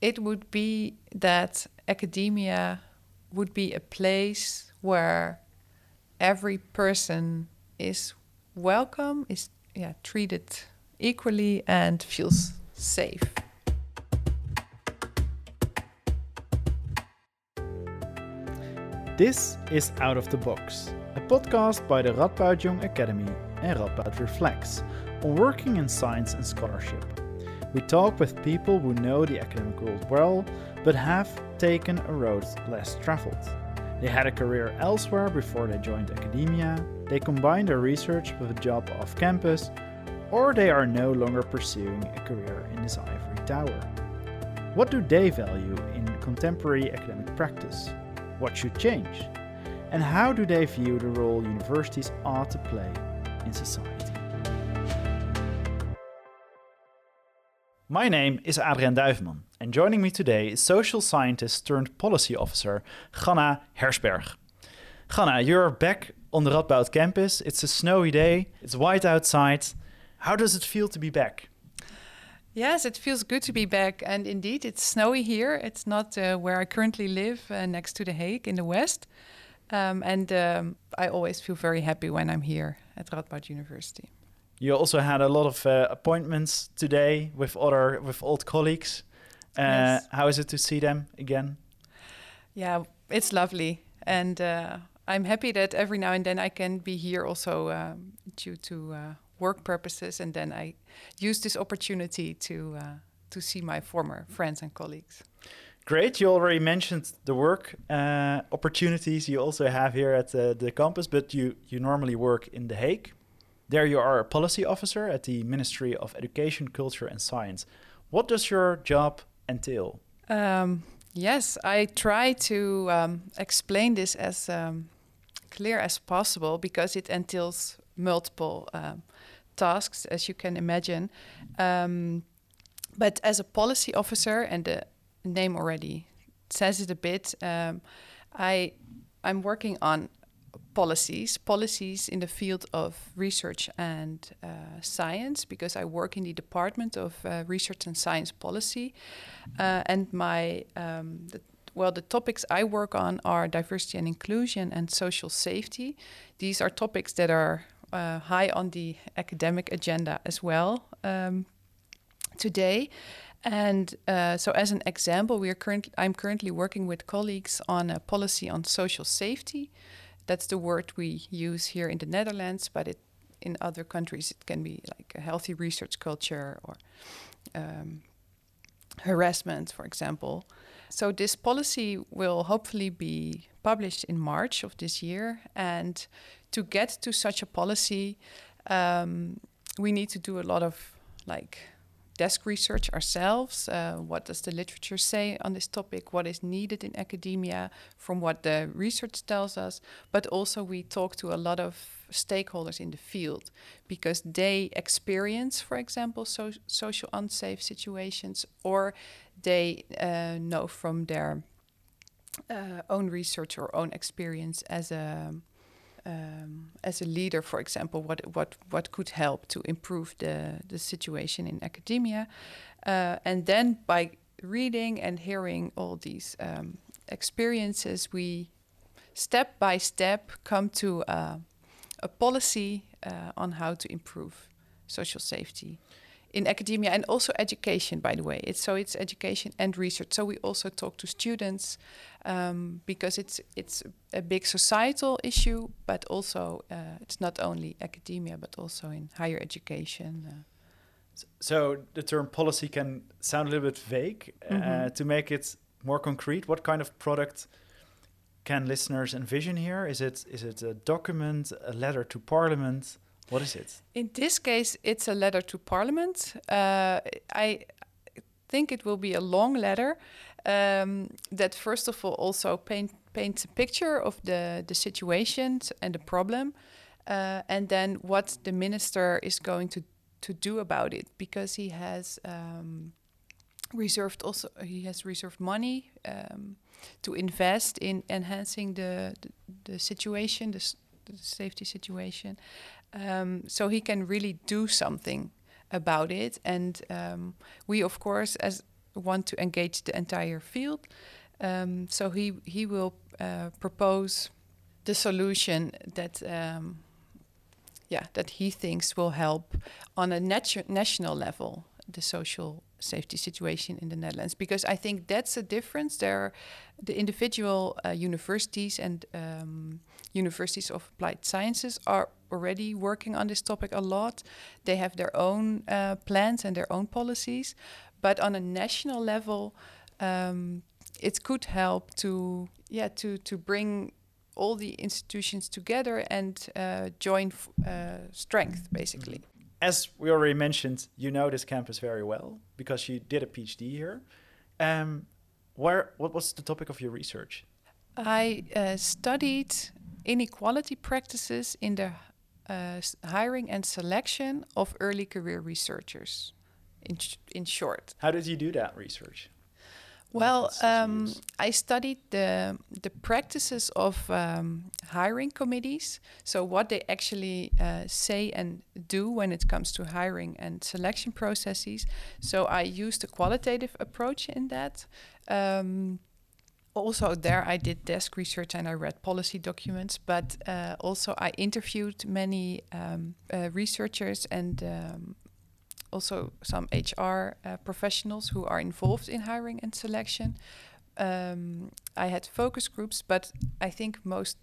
it would be that academia would be a place where every person is welcome, is yeah, treated equally, and feels safe. This is Out of the Box, a podcast by the Radboud Young Academy and Radboud Reflects on working in science and scholarship. We talk with people who know the academic world well, but have taken a road less traveled. They had a career elsewhere before they joined academia, they combined their research with a job off campus, or they are no longer pursuing a career in this ivory tower. What do they value in contemporary academic practice? What should change? And how do they view the role universities ought to play in society? My name is Adriaan Duiveman, and joining me today is social scientist turned policy officer Channah Herschberg. Ganna, you're back on the Radboud campus. It's a snowy day, it's white outside. How does it feel to be back? Yes, it feels good to be back. And indeed, it's snowy here. It's not uh, where I currently live, uh, next to The Hague in the west. Um, and um, I always feel very happy when I'm here at Radboud University. You also had a lot of uh, appointments today with other with old colleagues. Uh, yes. How is it to see them again? Yeah, it's lovely, and uh, I'm happy that every now and then I can be here also um, due to uh, work purposes, and then I use this opportunity to uh, to see my former friends and colleagues. Great. You already mentioned the work uh, opportunities you also have here at the, the campus, but you you normally work in The Hague. There, you are a policy officer at the Ministry of Education, Culture, and Science. What does your job entail? Um, yes, I try to um, explain this as um, clear as possible because it entails multiple um, tasks, as you can imagine. Um, but as a policy officer, and the name already says it a bit, um, I I'm working on policies, policies in the field of research and uh, science, because I work in the Department of uh, Research and Science Policy, uh, and my um, the, well, the topics I work on are diversity and inclusion and social safety. These are topics that are uh, high on the academic agenda as well um, today. And uh, so, as an example, we are current, I'm currently working with colleagues on a policy on social safety. That's the word we use here in the Netherlands, but it, in other countries it can be like a healthy research culture or um, harassment, for example. So this policy will hopefully be published in March of this year, and to get to such a policy, um, we need to do a lot of like desk research ourselves. Uh, what does the literature say on this topic? What is needed in academia from what the research tells us? But also, we talk to a lot of stakeholders in the field because they experience, for example, so social unsafe situations or they uh, know from their uh, own research or own experience as a um, as a leader, for example, what what what could help to improve the the situation in academia, uh, and then by reading and hearing all these um, experiences, we step by step come to uh, a policy uh, on how to improve social safety in academia and also education by the way it's so it's education and research so we also talk to students um, because it's it's a big societal issue but also uh, it's not only academia but also in higher education uh. so the term policy can sound a little bit vague mm -hmm. to make it more concrete what kind of product can listeners envision here is it is it a document a letter to parliament what is it? In this case, it's a letter to Parliament. Uh, I think it will be a long letter um, that, first of all, also paint, paints a picture of the, the situation and the problem, uh, and then what the minister is going to, to do about it, because he has um, reserved also he has reserved money um, to invest in enhancing the the, the situation, the, the safety situation, um, so he can really do something about it. And um, we, of course, as want to engage the entire field. Um, so he he will uh, propose the solution that um, yeah that he thinks will help on a natu- national level the social safety situation in the Netherlands because I think that's a difference. There, the individual uh, universities and um, universities of applied sciences are already working on this topic a lot. They have their own uh, plans and their own policies, but on a national level, um, it could help to yeah to to bring all the institutions together and uh, join uh, strength basically as we already mentioned, you know this campus very well because you did a PhD here. Um, where what was the topic of your research? I uh, studied inequality practices in the uh, hiring and selection of early career researchers. In sh in short, how did you do that research? Well, um, I studied the the practices of um, hiring committees. So what they actually uh, say and do when it comes to hiring and selection processes. So I used a qualitative approach in that. Um, also there I did desk research and I read policy documents, but uh, also I interviewed many um, uh, researchers and um, also some HR uh, professionals who are involved in hiring and selection. Um, I had focus groups, but I think most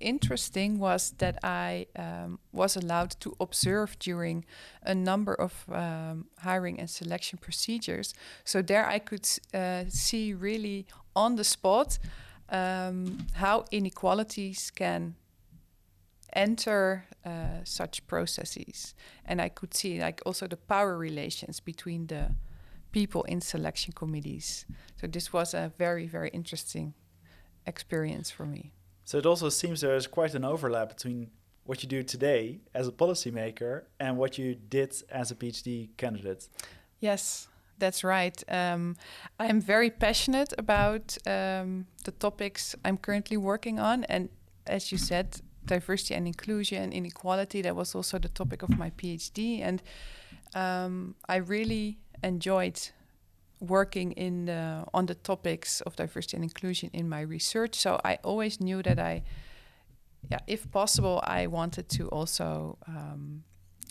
interesting was that I um, was allowed to observe during a number of um, hiring and selection procedures. So there I could uh, see really on the spot um, how inequalities can enter uh, such processes. And i could see like also the power relations between the people in selection committees. So this was a very very interesting experience for me. So it also seems there's quite an overlap between what you do today as a policymaker and what you did as a phd candidate. Yes that's right. Um, I'm very passionate about um, the topics I'm currently working on, and as you said, diversity and inclusion, inequality. That was also the topic of my PhD, and um, I really enjoyed working in the, on the topics of diversity and inclusion in my research. So I always knew that I, yeah, if possible, I wanted to also um,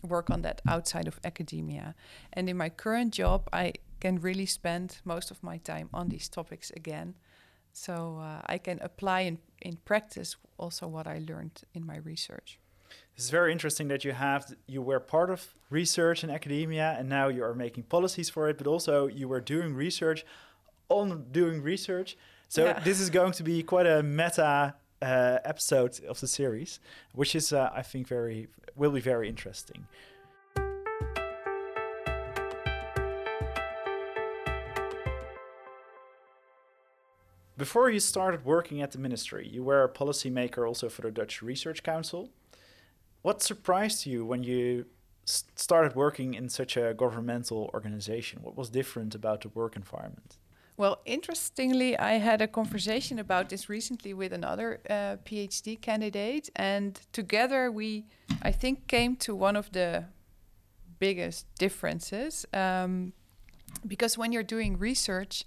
work on that outside of academia. And in my current job, I can really spend most of my time on these topics again. So uh, I can apply in, in practice also what I learned in my research. It's very interesting that you have you were part of research in academia and now you are making policies for it, but also you were doing research on doing research. So yeah. this is going to be quite a meta uh, episode of the series, which is uh, I think very will be very interesting. Before you started working at the ministry, you were a policymaker also for the Dutch Research Council. What surprised you when you started working in such a governmental organization? What was different about the work environment? Well, interestingly, I had a conversation about this recently with another uh, PhD candidate, and together we, I think, came to one of the biggest differences. Um, because when you're doing research,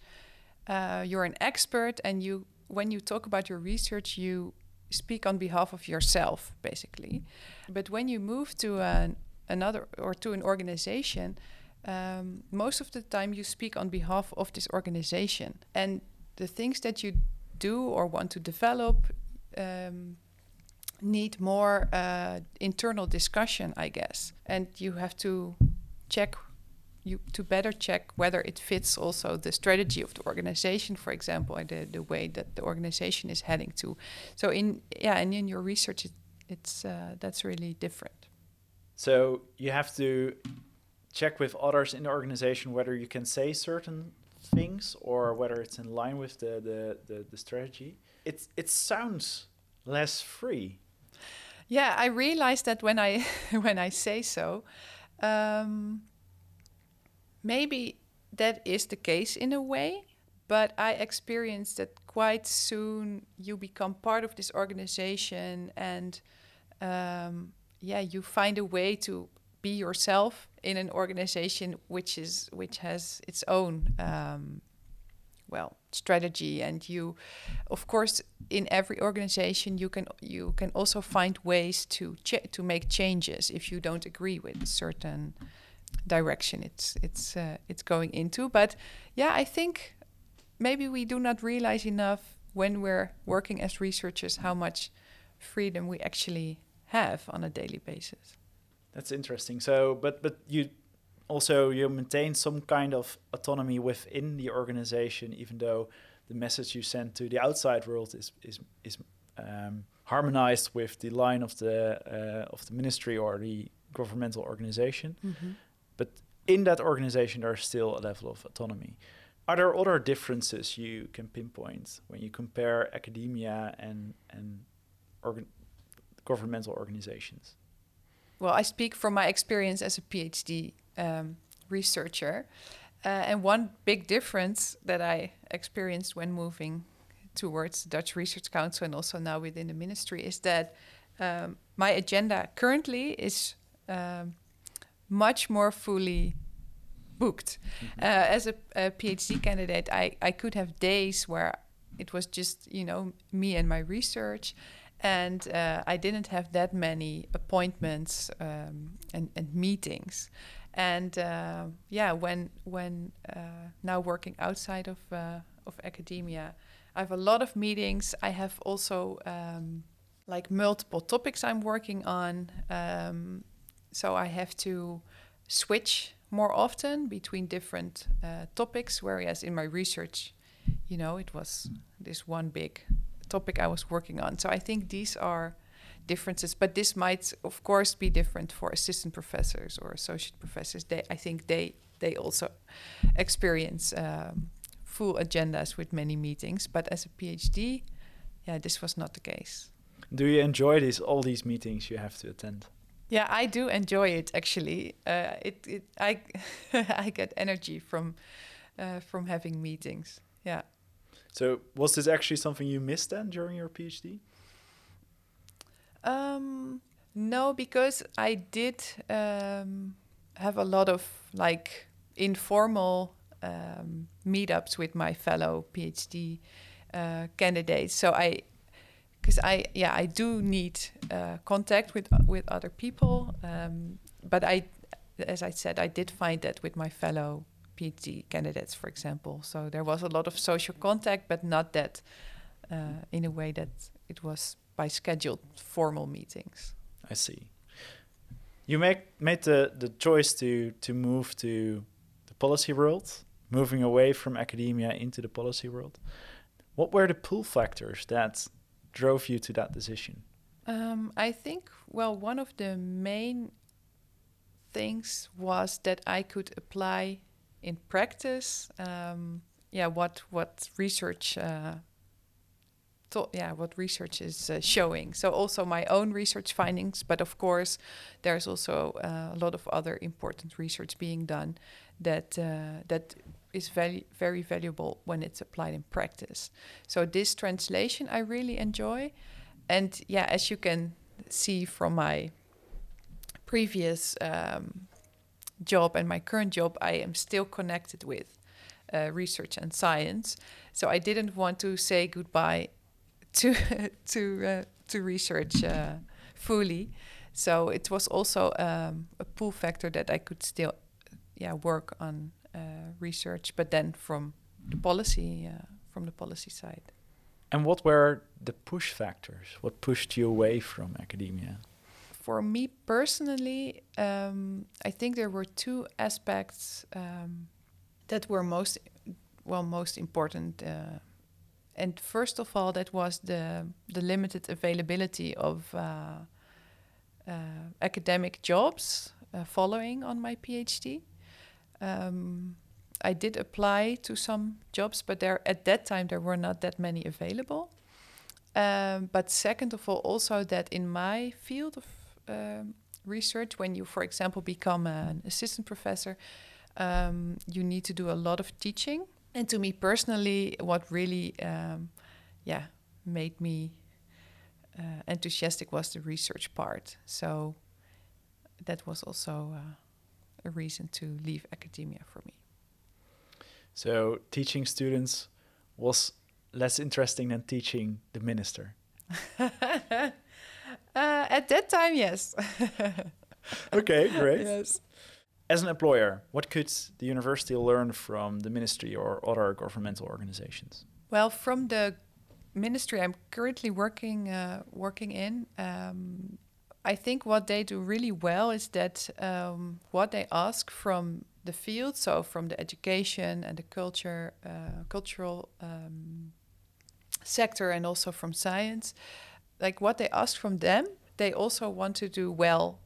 uh, you're an expert and you when you talk about your research you speak on behalf of yourself basically. But when you move to an, another or to an organization um, most of the time you speak on behalf of this organization. And the things that you do or want to develop um, need more uh, internal discussion i guess. And you have to check you to better check whether it fits also the strategy of the organization, for example, and the, the way that the organization is heading to. So in yeah, and in your research, it, it's uh, that's really different. So you have to check with others in the organization whether you can say certain things or whether it's in line with the the, the, the strategy. It it sounds less free. Yeah, I realized that when I when I say so. Um, maybe that is the case in a way, but I experienced that quite soon you become part of this organization and um, yeah, you find a way to be yourself in an organization which is which has its own um, well strategy. And you of course in every organization you can you can also find ways to to make changes if you don't agree with certain direction it's it's uh, it's going into but yeah i think maybe we do not realize enough when we're working as researchers how much freedom we actually have on a daily basis that's interesting so but but you also you maintain some kind of autonomy within the organization, even though the message you send to the outside world is is is um, harmonized with the line of the uh, of the ministry or the governmental organization. Mm-hmm. But in that organization, there's still a level of autonomy. Are there other differences you can pinpoint when you compare academia and and organ governmental organizations? Well, I speak from my experience as a PhD um, researcher. Uh, and one big difference that I experienced when moving towards the Dutch Research Council and also now within the ministry is that um, my agenda currently is um, much more fully booked. Mm-hmm. Uh, as a, a, PhD candidate, I, I could have days where it was just, you know, me and my research. And uh, I didn't have that many appointments um, and, and meetings and uh, yeah, when when uh, now working outside of uh, of academia, I have a lot of meetings. I have also um, like multiple topics I'm working on, um, so I have to switch more often between different uh, topics. Whereas in my research, you know, it was this one big topic I was working on. So I think these are differences, but this might, of course, be different for assistant professors or associate professors. They, I think, they they also experience um, full agendas with many meetings. But as a PhD, yeah, this was not the case. Do you enjoy these all these meetings you have to attend? Yeah, I do enjoy it actually. Uh, it, it I I get energy from uh, from having meetings. Yeah. So was this actually something you missed then during your PhD? Um, no, because I did um, have a lot of like informal um, meetups with my fellow PhD uh, candidates. So I, because I yeah I do need uh, contact with with other people, um, but I, as I said, I did find that with my fellow PhD candidates, for example. So there was a lot of social contact, but not that uh, in a way that it was by scheduled formal meetings. I see. You make made the, the choice to to move to the policy world, moving away from academia into the policy world. What were the pull factors that drove you to that decision? Um, I think well, one of the main things was that I could apply in practice. Um, yeah, what what research uh, yeah what research is uh, showing so also my own research findings but of course there's also uh, a lot of other important research being done that uh, that is very very valuable when it's applied in practice. So this translation i really enjoy. And yeah as you can see from my previous um, job and my current job i am still connected with uh, research and science. So i didn't want to say goodbye to to uh, to research uh, fully. So it was also um, a pull factor that I could still, yeah, work on research, but then from the policy uh, from the policy side. And what were the push factors? What pushed you away from academia? For me personally, um, I think there were two aspects um, that were most well most important uh, and first of all, that was the the limited availability of uh, uh, academic jobs uh, following on my PhD. Um, I did apply to some jobs, but there at that time there were not that many available. Um, but second of all, also that in my field of um, research, when you, for example, become an assistant professor, um, you need to do a lot of teaching and to me personally, what really, um, yeah, made me uh, enthusiastic was the research part. So that was also, uh, a reason to leave academia for me. So teaching students was less interesting than teaching the minister. uh, at that time, yes. okay, great. Yes. As an employer, what could the university learn from the ministry or other governmental organizations? Well, from the ministry I'm currently working uh, working in, um, I think what they do really well is that um, what they ask from the field, so from the education and the culture, uh, cultural um, sector, and also from science, like what they ask from them, they also want to do well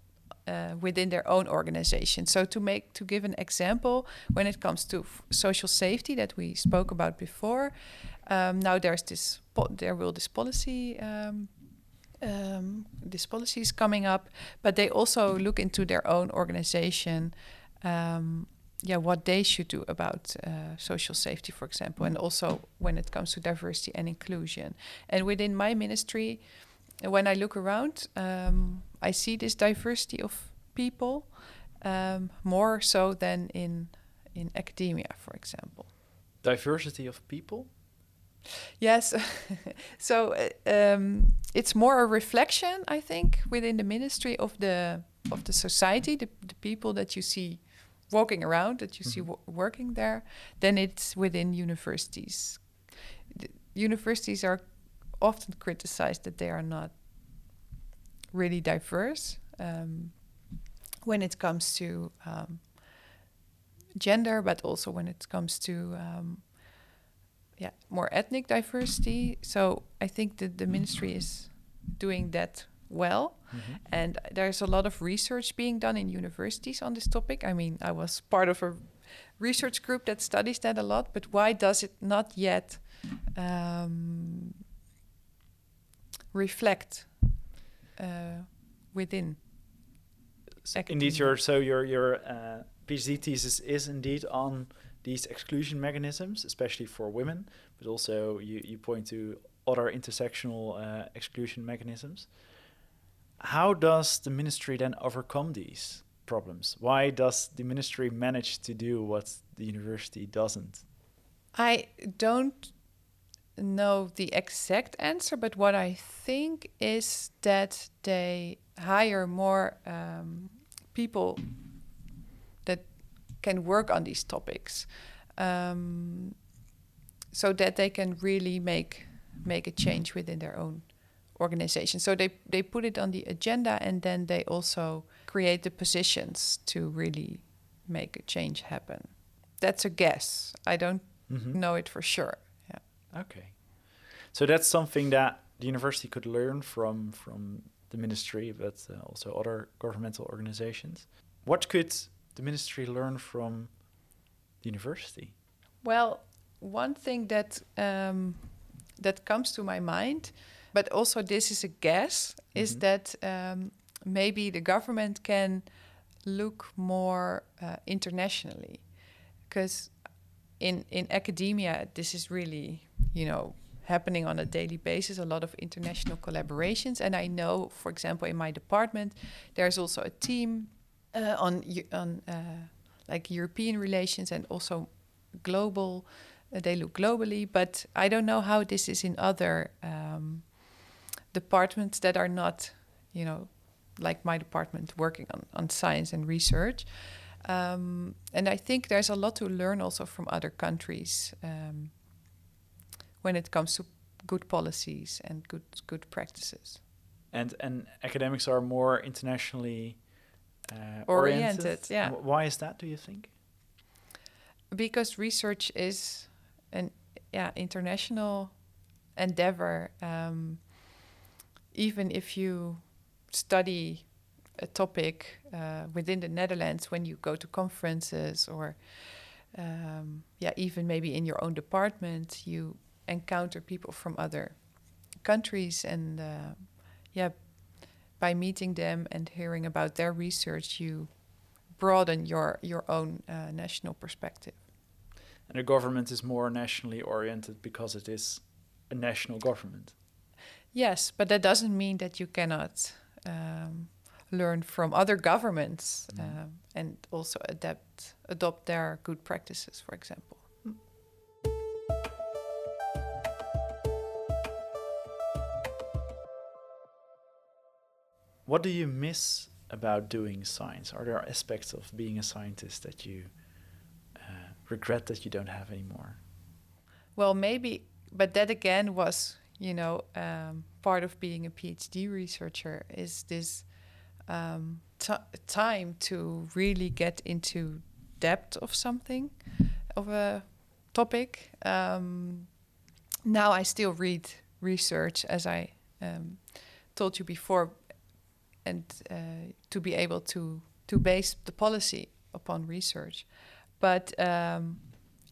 uh, within their own organization. So to make to give an example, when it comes to social safety that we spoke about before, um, now there's this there will this policy. Um, um, this policy is coming up, but they also look into their own organization, um, yeah, what they should do about uh, social safety, for example, and also when it comes to diversity and inclusion. And within my ministry, when I look around, um, I see this diversity of people um, more so than in in academia, for example. Diversity of people. Yes, so uh, um, it's more a reflection, I think, within the ministry of the of the society, the, the people that you see walking around, that you mm -hmm. see mm-hmm. working there, then it's within universities. The universities are often criticized that they are not really diverse um, when it comes to um, gender, but also when it comes to um, yeah more ethnic diversity. So I think that the ministry is doing that well. Mm-hmm. And there's a lot of research being done in universities on this topic. I mean, I was part of a research group that studies that a lot, but why does it not yet um, reflect uh, within? indeed, your so your your uh, PhD thesis is indeed on these exclusion mechanisms, especially for women, but also you, you point to other intersectional uh, exclusion mechanisms. How does the ministry then overcome these problems? Why does the ministry manage to do what the university doesn't? I don't know the exact answer, but what I think is that they hire more um, people that can work on these topics um, so that they can really make make a change within their own organization. So they they put it on the agenda and then they also create the positions to really make a change happen. That's a guess. I don't mm-hmm. know it for sure. Yeah. Okay. So that's something that the university could learn from from the ministry but uh, also other governmental organizations. What could the ministry learn from the university? Well, one thing that um, that comes to my mind, but also this is a guess, mm-hmm. is that um, maybe the government can look more uh, internationally, because in in academia this is really you know happening on a daily basis a lot of international collaborations and i know for example in my department there's also a team uh, on on uh, like European relations and also global. Uh, they look globally, but I don't know how this is in other um, departments that are not, you know, like my department working on on science and research. Um, and I think there's a lot to learn also from other countries um, when it comes to good policies and good good practices. And and academics are more internationally uh, oriented. oriented. Yeah. Why is that? Do you think? Because research is an yeah international endeavor. Um, even if you study a topic uh, within the Netherlands, when you go to conferences or um, yeah, even maybe in your own department, you encounter people from other countries and uh, yeah by meeting them and hearing about their research, you broaden your your own uh, national perspective. And the government is more nationally oriented because it is a national government. Yes, but that doesn't mean that you cannot um, learn from other governments Mm. um, and also adapt adopt their good practices, for example. What do you miss about doing science? Are there aspects of being a scientist that you uh, regret that you don't have anymore? Well, maybe, but that again was, you know, um, part of being a PhD researcher is this um, time to really get into depth of something, of a topic. Um, now I still read research, as I um, told you before, and uh, to be able to to base the policy upon research. But um,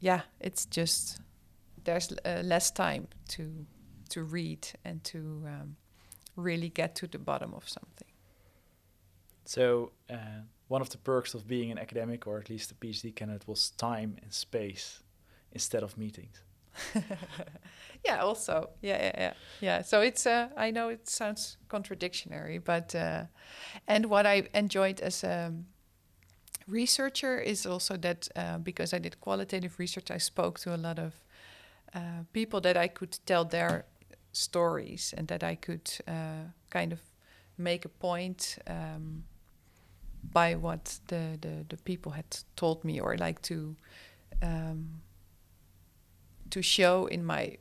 yeah, it's just there's uh, less time to to read and to um, really get to the bottom of something. So uh, one of the perks of being an academic, or at least a PhD candidate, was time and space instead of meetings. yeah, also, yeah, yeah, yeah, yeah. So it's uh, I know it sounds contradictory, but uh, and what I enjoyed as a researcher is also that uh, because I did qualitative research, I spoke to a lot of uh, people that I could tell their stories and that I could uh, kind of make a point um, by what the, the, the people had told me or like to um, to show in my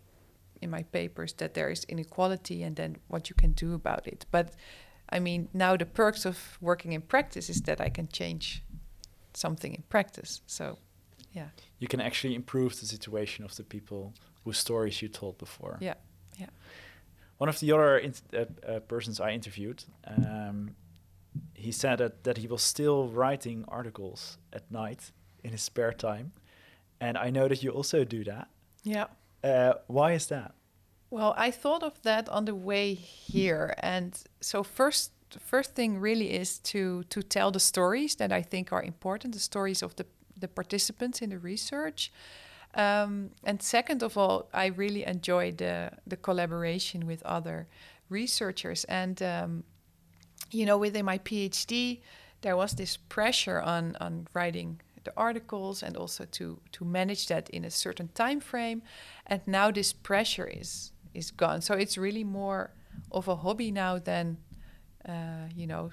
in my papers that there is inequality and then what you can do about it. But I mean, now the perks of working in practice is that I can change something in practice. So, yeah. You can actually improve the situation of the people whose stories you told before. Yeah, yeah. One of the other uh, uh, persons I interviewed, um, he said that, that he was still writing articles at night in his spare time. And I know that you also do that. Yeah. Uh, why is that? Well, I thought of that on the way here, and so first, first thing really is to to tell the stories that I think are important, the stories of the the participants in the research. Um, and second of all, I really enjoy the the collaboration with other researchers. And um, you know, within my PhD, there was this pressure on on writing the articles and also to to manage that in a certain time frame and now this pressure is is gone. So it's really more of a hobby now than uh, you know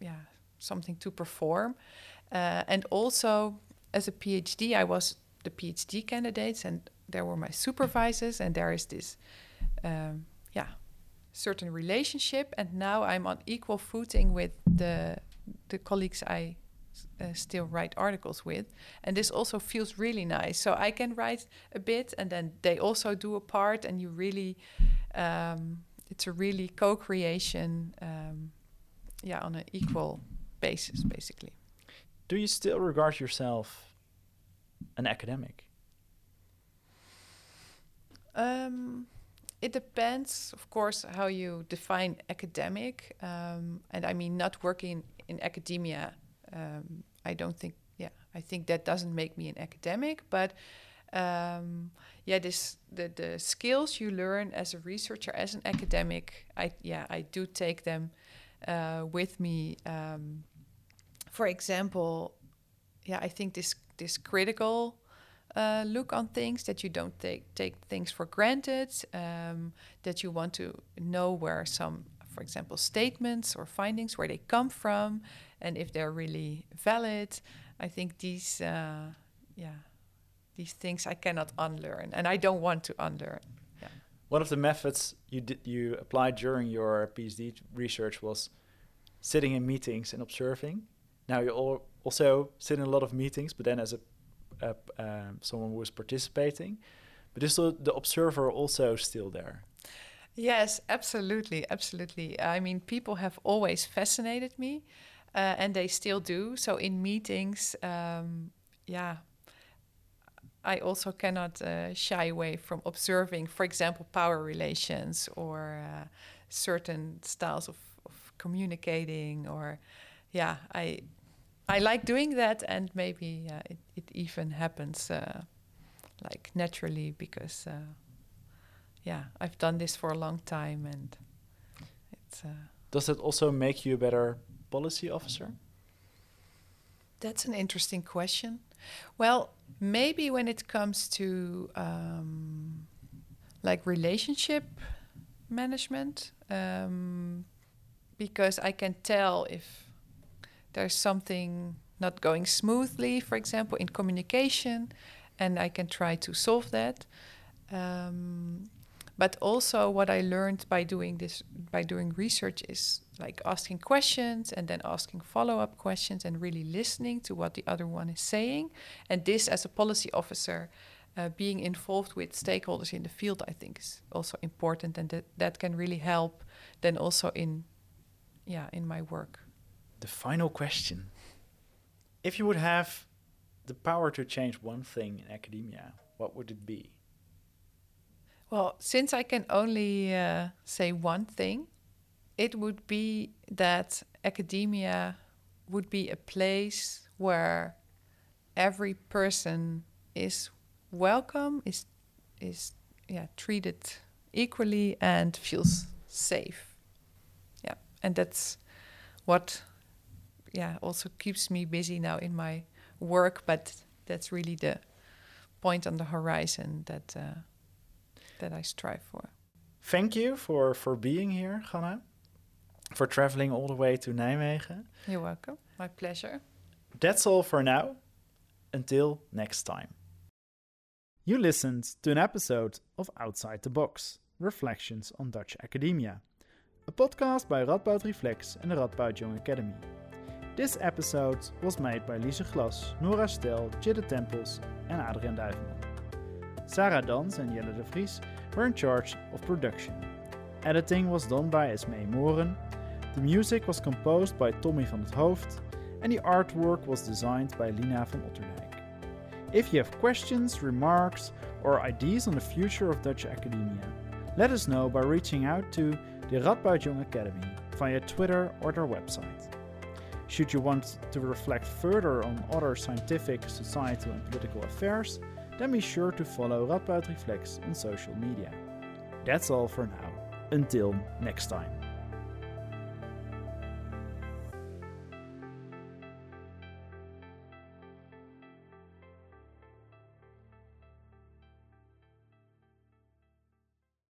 yeah something to perform. Uh, and also as a phd i was the phd candidates and there were my supervisors and there is this um, yeah certain relationship and now i'm on equal footing with the the colleagues i uh, still write articles with. And this also feels really nice. So i can write a bit and then they also do a part and you really um, it's a really co-creation um, yeah on an equal basis basically. Do you still regard yourself an academic? Um, it depends, of course, how you define academic. Um, and I mean, not working in academia, um, I don't think, yeah, I think that doesn't make me an academic. But um, yeah, this the the skills you learn as a researcher, as an academic, I yeah, I do take them uh, with me. Um, for example, yeah, I think this this critical uh, look on things that you don't take take things for granted um, that you want to know where some for example statements or findings where they come from and if they're really valid i think these uh, yeah these things i cannot unlearn and i don't want to unlearn yeah One of the methods you did you applied during your PhD research was sitting in meetings and observing. Now you all also sit in a lot of meetings, but then as a, a um, someone who was participating, but is the, the observer also still there? Yes, absolutely, absolutely. I mean, people have always fascinated me, uh, and they still do. So in meetings, um, yeah, I also cannot uh, shy away from observing, for example, power relations or uh, certain styles of, of communicating. Or, yeah, I I like doing that, and maybe uh, it, it even happens uh, like naturally because uh, yeah, I've done this for a long time, and it's uh, Does that also make you a better policy officer? That's an interesting question. Well, maybe when it comes to um, like relationship management, um, because I can tell if there's something not going smoothly, for example, in communication, and I can try to solve that. Um, but also, what I learned by doing this, by doing research, is like asking questions and then asking follow up questions and really listening to what the other one is saying. And this, as a policy officer, uh, being involved with stakeholders in the field, I think, is also important, and that that can really help. Then also in, yeah, in my work. The final question: If you would have the power to change one thing in academia, what would it be? Well, since I can only uh, say one thing, it would be that academia would be a place where every person is welcome, is is yeah treated equally, and feels safe. Yeah, and that's what yeah also keeps me busy now in my work. But that's really the point on the horizon that. Uh, that I strive for. Thank you for, for being here, Channah, for traveling all the way to Nijmegen. You're welcome. My pleasure. That's all for now. Until next time. You listened to an episode of Outside the Box Reflections on Dutch Academia, a podcast by Radboud Reflects and the Radboud Young Academy. This episode was made by Lise Glas, Nora Stel, Jidde Tempels, and Adriaan Duiveman. Sarah Dans and Jelle de Vries were in charge of production. Editing was done by Esmee Moren, the music was composed by Tommy van het Hoofd, and the artwork was designed by Lina van Otterdijk. If you have questions, remarks, or ideas on the future of Dutch academia, let us know by reaching out to the Radboud Young Academy via Twitter or their website. Should you want to reflect further on other scientific, societal, and political affairs, then be sure to follow Radboud Reflects on social media. That's all for now. Until next time.